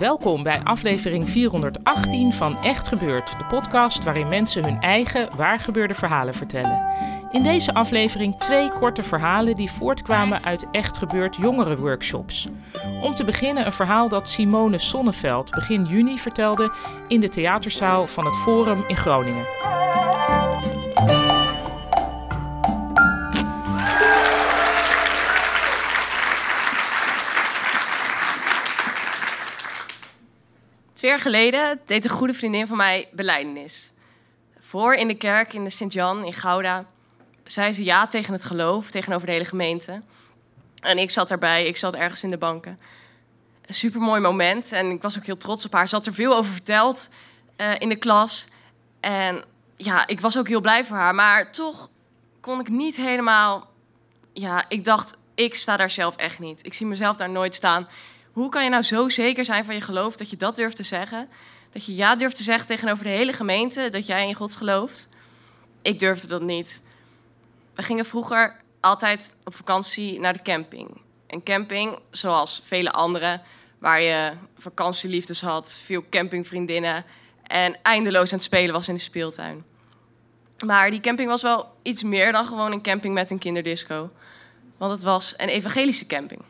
Welkom bij aflevering 418 van Echt Gebeurd, de podcast waarin mensen hun eigen waargebeurde verhalen vertellen. In deze aflevering twee korte verhalen die voortkwamen uit Echt Gebeurd jongerenworkshops. Om te beginnen een verhaal dat Simone Sonneveld begin juni vertelde in de theaterzaal van het Forum in Groningen. Jaar geleden deed een goede vriendin van mij beleidenis. Voor in de kerk in de Sint-Jan in Gouda zei ze ja tegen het geloof tegenover de hele gemeente. En ik zat daarbij, ik zat ergens in de banken. Een supermooi moment en ik was ook heel trots op haar. Ze had er veel over verteld eh, in de klas. En ja, ik was ook heel blij voor haar. Maar toch kon ik niet helemaal... Ja, ik dacht, ik sta daar zelf echt niet. Ik zie mezelf daar nooit staan. Hoe kan je nou zo zeker zijn van je geloof dat je dat durft te zeggen? Dat je ja durft te zeggen tegenover de hele gemeente dat jij in God gelooft? Ik durfde dat niet. We gingen vroeger altijd op vakantie naar de camping. Een camping, zoals vele andere, waar je vakantieliefdes had, veel campingvriendinnen en eindeloos aan het spelen was in de speeltuin. Maar die camping was wel iets meer dan gewoon een camping met een kinderdisco. Want het was een evangelische camping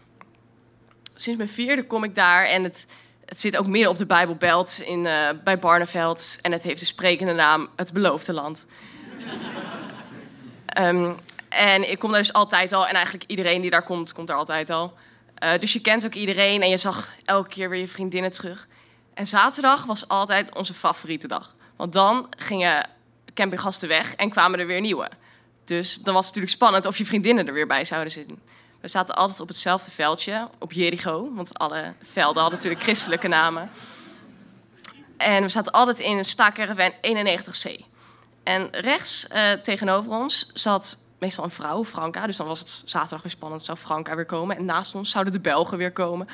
sinds mijn vierde kom ik daar en het, het zit ook midden op de Bijbelbelt in, uh, bij Barneveld. En het heeft de sprekende naam Het Beloofde Land. um, en ik kom daar dus altijd al. En eigenlijk iedereen die daar komt, komt daar altijd al. Uh, dus je kent ook iedereen en je zag elke keer weer je vriendinnen terug. En zaterdag was altijd onze favoriete dag. Want dan gingen campinggasten weg en kwamen er weer nieuwe. Dus dan was het natuurlijk spannend of je vriendinnen er weer bij zouden zitten. We zaten altijd op hetzelfde veldje, op Jericho. Want alle velden hadden natuurlijk christelijke namen. En we zaten altijd in een staakerven 91C. En rechts uh, tegenover ons zat meestal een vrouw, Franka. Dus dan was het zaterdag weer spannend, zou Franka weer komen. En naast ons zouden de Belgen weer komen.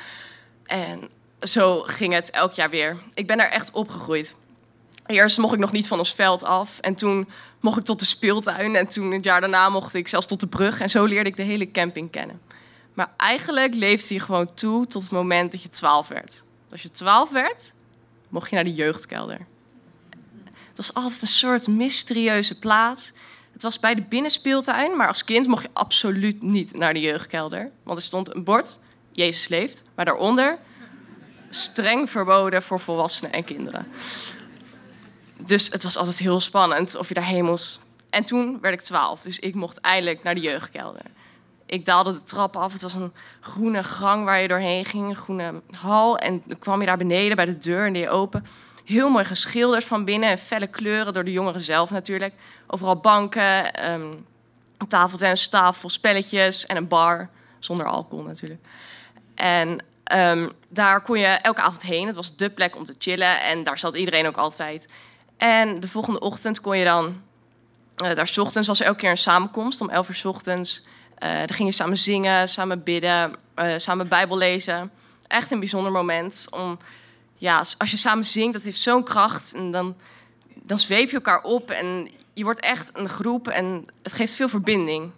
En zo ging het elk jaar weer. Ik ben daar echt opgegroeid. Eerst mocht ik nog niet van ons veld af. En toen mocht ik tot de speeltuin. En toen het jaar daarna mocht ik zelfs tot de brug. En zo leerde ik de hele camping kennen. Maar eigenlijk leefde je gewoon toe tot het moment dat je 12 werd. Als je 12 werd, mocht je naar de jeugdkelder. Het was altijd een soort mysterieuze plaats. Het was bij de binnenspeeltuin, maar als kind mocht je absoluut niet naar de jeugdkelder. Want er stond een bord, Jezus leeft, maar daaronder streng verboden voor volwassenen en kinderen. Dus het was altijd heel spannend of je daarheen moest. En toen werd ik 12, dus ik mocht eindelijk naar de jeugdkelder ik daalde de trap af. Het was een groene gang waar je doorheen ging, een groene hal. En dan kwam je daar beneden bij de deur en je open. Heel mooi geschilderd van binnen en felle kleuren door de jongeren zelf natuurlijk. Overal banken, um, tafeltennis, tafel, spelletjes en een bar. Zonder alcohol natuurlijk. En um, daar kon je elke avond heen. Het was de plek om te chillen en daar zat iedereen ook altijd. En de volgende ochtend kon je dan... Uh, daar s ochtends was er elke keer een samenkomst om 11 uur s ochtends... Uh, dan gingen samen zingen, samen bidden, uh, samen Bijbel lezen. Echt een bijzonder moment. Om, ja, als je samen zingt, dat heeft zo'n kracht. En dan, dan zweep je elkaar op en je wordt echt een groep en het geeft veel verbinding.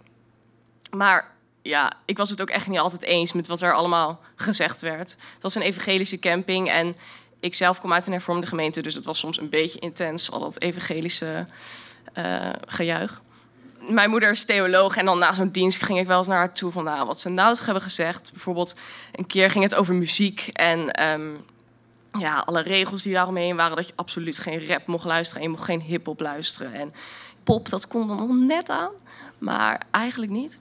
Maar ja, ik was het ook echt niet altijd eens met wat er allemaal gezegd werd. Het was een evangelische camping en ik zelf kom uit een hervormde gemeente, dus het was soms een beetje intens, al dat evangelische uh, gejuich mijn moeder is theoloog en dan na zo'n dienst ging ik wel eens naar haar toe van nou, wat ze nou hebben gezegd. Bijvoorbeeld een keer ging het over muziek en um, ja, alle regels die daaromheen waren dat je absoluut geen rap mocht luisteren en je mocht geen hip-hop luisteren. En pop, dat kon dan nog net aan, maar eigenlijk niet.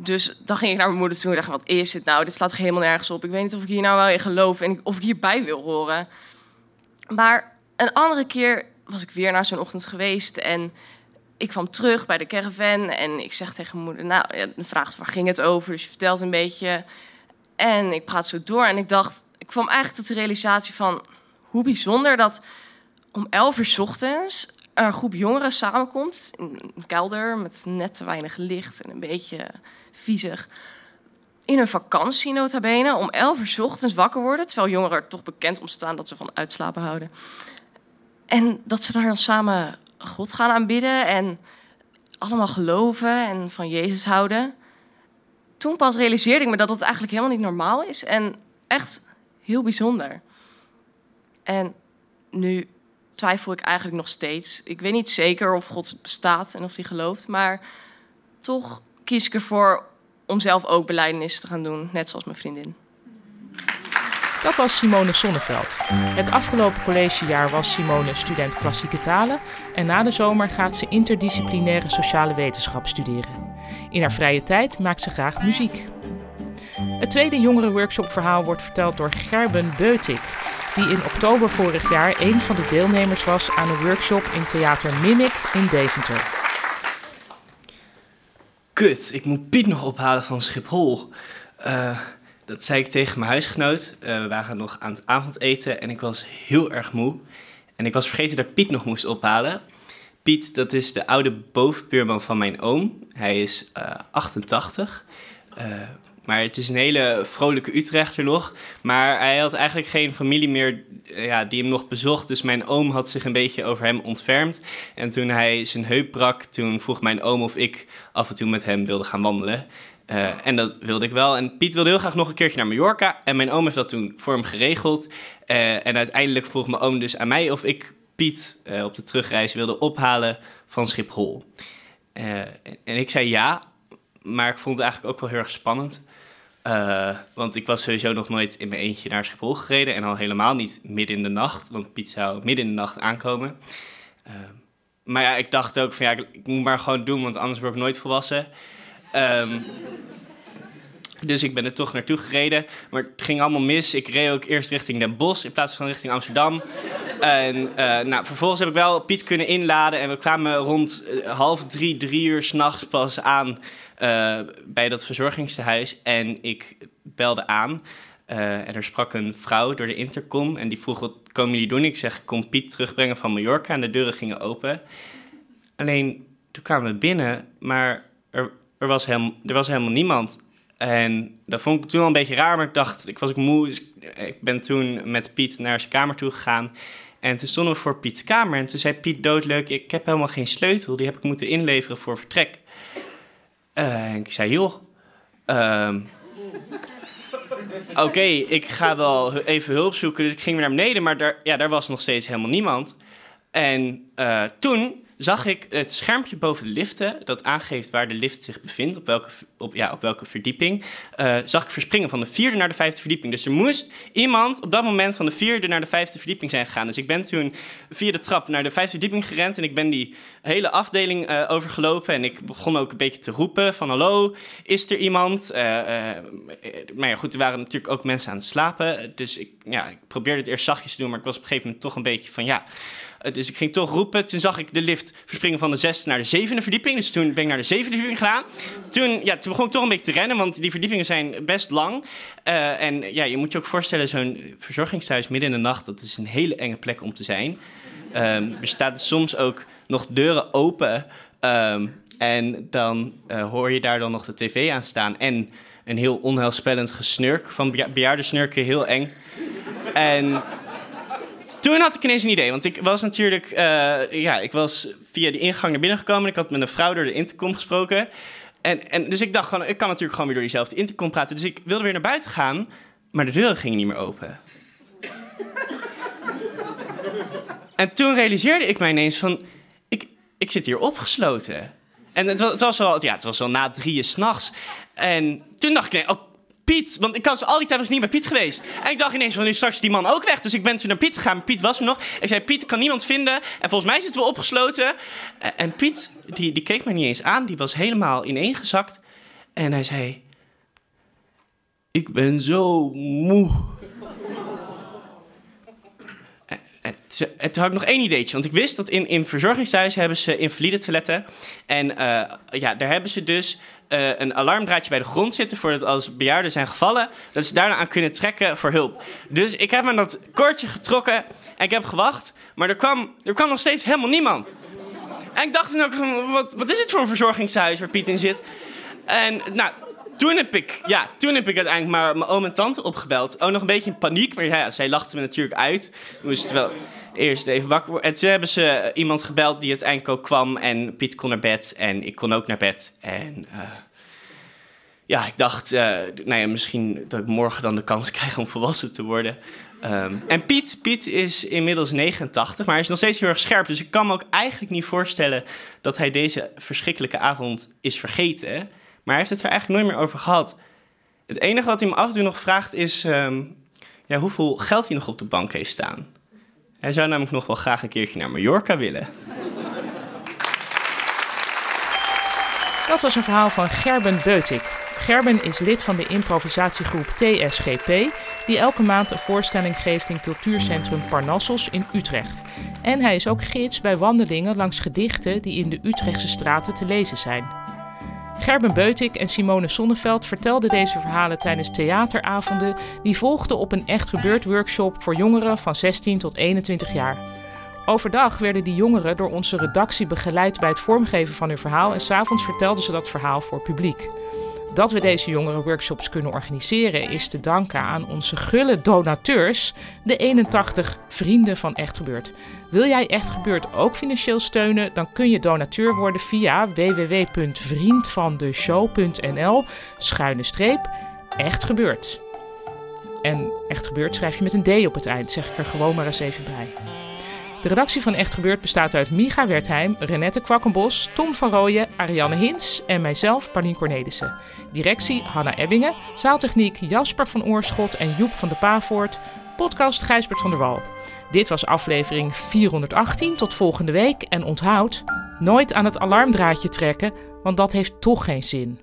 Dus dan ging ik naar mijn moeder toe en dacht, wat is dit nou? Dit slaat helemaal nergens op. Ik weet niet of ik hier nou wel in geloof en of ik hierbij wil horen. Maar een andere keer was ik weer naar zo'n ochtend geweest en ik kwam terug bij de caravan en ik zeg tegen mijn moeder, nou, ja, dan vraagt waar ging het over? Dus je vertelt een beetje. En ik praat zo door en ik dacht, ik kwam eigenlijk tot de realisatie van hoe bijzonder dat om 11 uur ochtends een groep jongeren samenkomt in een kelder met net te weinig licht en een beetje viezig. In een vakantie nota bene, om 11 uur ochtends wakker worden, terwijl jongeren er toch bekend om staan dat ze van uitslapen houden. En dat ze daar dan samen God gaan aanbidden en allemaal geloven en van Jezus houden. Toen pas realiseerde ik me dat dat eigenlijk helemaal niet normaal is en echt heel bijzonder. En nu twijfel ik eigenlijk nog steeds. Ik weet niet zeker of God bestaat en of hij gelooft, maar toch kies ik ervoor om zelf ook belijdenis te gaan doen, net zoals mijn vriendin. Dat was Simone Sonneveld. Het afgelopen collegejaar was Simone student klassieke talen en na de zomer gaat ze interdisciplinaire sociale wetenschap studeren. In haar vrije tijd maakt ze graag muziek. Het tweede jongerenworkshopverhaal wordt verteld door Gerben Beutik, die in oktober vorig jaar een van de deelnemers was aan een workshop in theater Mimic in Deventer. Kut, ik moet Piet nog ophalen van Schiphol. Uh, dat zei ik tegen mijn huisgenoot. Uh, we waren nog aan het avondeten en ik was heel erg moe. En ik was vergeten dat Piet nog moest ophalen. Piet, dat is de oude bovenbuurman van mijn oom. Hij is uh, 88. Maar het is een hele vrolijke Utrechter nog. Maar hij had eigenlijk geen familie meer eh, ja, die hem nog bezocht. Dus mijn oom had zich een beetje over hem ontfermd. En toen hij zijn heup brak, toen vroeg mijn oom of ik af en toe met hem wilde gaan wandelen. Uh, en dat wilde ik wel. En Piet wilde heel graag nog een keertje naar Mallorca. En mijn oom heeft dat toen voor hem geregeld. Uh, en uiteindelijk vroeg mijn oom dus aan mij of ik Piet op de terugreis wilde ophalen van Schiphol. en ik zei ja, maar ik vond het eigenlijk ook wel heel erg spannend. Want ik was sowieso nog nooit in mijn eentje naar Schiphol gereden. En al helemaal niet midden in de nacht, want Piet zou midden in de nacht aankomen. maar ja, ik dacht ook van ja, ik, moet maar gewoon doen, want anders word ik nooit volwassen. Um, dus ik ben er toch naartoe gereden. Maar het ging allemaal mis. Ik reed ook eerst richting Den Bosch in plaats van richting Amsterdam. En uh, nou, vervolgens heb ik wel Piet kunnen inladen. En we kwamen rond half drie, drie uur s'nachts pas aan uh, bij dat verzorgingstehuis. En ik belde aan. en er sprak een vrouw door de intercom. En die vroeg, wat komen jullie doen? Ik zeg, ik kom Piet terugbrengen van Mallorca. En de deuren gingen open. Alleen, toen kwamen we binnen. Maar er, er, was, helemaal, er was helemaal niemand. En dat vond ik toen al een beetje raar, maar ik dacht, ik was ook moe. Dus ik ben toen met Piet naar zijn kamer toe gegaan. En toen stonden we voor Piets kamer. En toen zei Piet doodleuk, ik heb helemaal geen sleutel. Die heb ik moeten inleveren voor vertrek. Uh, ik zei, joh... Um, Oké, ik ga wel even hulp zoeken. Dus ik ging weer naar beneden, maar daar, ja, daar was nog steeds helemaal niemand. En uh, toen zag ik het schermpje boven de liften, dat aangeeft waar de lift zich bevindt, op welke, op, ja, op welke verdieping, uh, zag ik verspringen van de vierde naar de vijfde verdieping. Dus er moest iemand op dat moment van de vierde naar de vijfde verdieping zijn gegaan. Dus ik ben toen via de trap naar de vijfde verdieping gerend en ik ben die hele afdeling uh, overgelopen en ik begon ook een beetje te roepen van hallo, is er iemand? Maar ja, goed, er waren natuurlijk ook mensen aan het slapen, dus ik, ja, ik probeerde het eerst zachtjes te doen, maar ik was op een gegeven moment toch een beetje van ja... Dus ik ging toch roepen. Toen zag ik de lift verspringen van de zesde naar de zevende verdieping. Dus toen ben ik naar de zevende verdieping gegaan. Toen, ja, toen begon ik toch een beetje te rennen, want die verdiepingen zijn best lang. Uh, en ja, je moet je ook voorstellen, zo'n verzorgingstehuis midden in de nacht, dat is een hele enge plek om te zijn. Um, er staan soms ook nog deuren open. Um, en dan uh, hoor je daar dan nog de tv aan staan. En een heel onheilspellend gesnurk van bejaarde snurken, heel eng. En toen had ik ineens een idee, want ik was natuurlijk, uh, ja, ik was via de ingang naar binnen gekomen. Ik had met een vrouw door de intercom gesproken. En, en dus ik dacht gewoon, ik kan natuurlijk gewoon weer door diezelfde intercom praten. Dus ik wilde weer naar buiten gaan, maar de deuren gingen niet meer open. en toen realiseerde ik mij ineens van, ik, ik zit hier opgesloten. En het was, het was ja, het was wel na drieën s'nachts. En toen dacht ik, oh, Piet, want ik was al die tijd was niet bij Piet geweest. En ik dacht ineens van nu straks die man ook weg. Dus ik ben toen naar Piet gegaan. Piet was er nog. Ik zei, Piet, kan niemand vinden. En volgens mij zitten we opgesloten. En Piet, die, die keek mij niet eens aan. Die was helemaal ineengezakt. En hij zei: Ik ben zo moe. En- en toen had ik nog één ideetje, want ik wist dat in, in verzorgingsthuizen hebben ze invalide toiletten. En eh, ja, daar hebben ze dus eh, een alarmdraadje bij de grond zitten voordat als bejaarden zijn gevallen, dat ze daarna aan kunnen trekken voor hulp. Dus ik heb aan dat koordje getrokken en ik heb gewacht, maar er kwam, er kwam nog steeds helemaal niemand. En ik dacht toen ook, wat, wat is het voor een verzorgingshuis waar Piet in zit? En nou, toen heb ik, ja, toen heb ik uiteindelijk maar mijn oom en tante opgebeld. Ook nog een beetje in paniek, maar ja, zij lachten me natuurlijk uit. We moesten wel eerst even wakker worden. En toen hebben ze iemand gebeld die uiteindelijk ook kwam. En Piet kon naar bed en ik kon ook naar bed. En eh, ja, ik dacht, eh, nou ja, misschien dat ik morgen dan de kans krijg om volwassen te worden. Ehm, en Piet, Piet is inmiddels 89, maar hij is nog steeds heel erg scherp. Dus ik kan me ook eigenlijk niet voorstellen dat hij deze verschrikkelijke avond is vergeten. Maar hij heeft het er eigenlijk nooit meer over gehad. Het enige wat hij me af en toe nog vraagt is ehm, ja, hoeveel geld hij nog op de bank heeft staan. Hij zou namelijk nog wel graag een keertje naar Mallorca willen. Dat was een verhaal van Gerben Beutik. Gerben is lid van de improvisatiegroep TSGP, die elke maand een voorstelling geeft in cultuurcentrum Parnassos in Utrecht. En hij is ook gids bij wandelingen langs gedichten die in de Utrechtse straten te lezen zijn. Gerben Beutik en Simone Sonneveld vertelden deze verhalen tijdens theateravonden die volgden op een echt gebeurd workshop voor jongeren van 16 tot 21 jaar. Overdag werden die jongeren door onze redactie begeleid bij het vormgeven van hun verhaal en s'avonds vertelden ze dat verhaal voor publiek. Dat we deze jongerenworkshops kunnen organiseren is te danken aan onze gulle donateurs, de 81 vrienden van Echt Gebeurd. Wil jij Echt Gebeurd ook financieel steunen, dan kun je donateur worden via www.vriendvandeshow.nl schuine. En Echt Gebeurd schrijf je met een D op het eind, zeg ik er gewoon maar eens even bij. De redactie van Echt Gebeurd bestaat uit Micha Wertheim, Renette Kwakkenbos, Tom van Rooyen, Ariane Hins en mijzelf, Paulien Cornelissen. Directie Hanna Ebbingen, zaaltechniek Jasper van Oorschot en Joep van de Pavoort, podcast Gijsbert van der Wal. Dit was aflevering 418, tot volgende week en onthoud, nooit aan het alarmdraadje trekken, want dat heeft toch geen zin.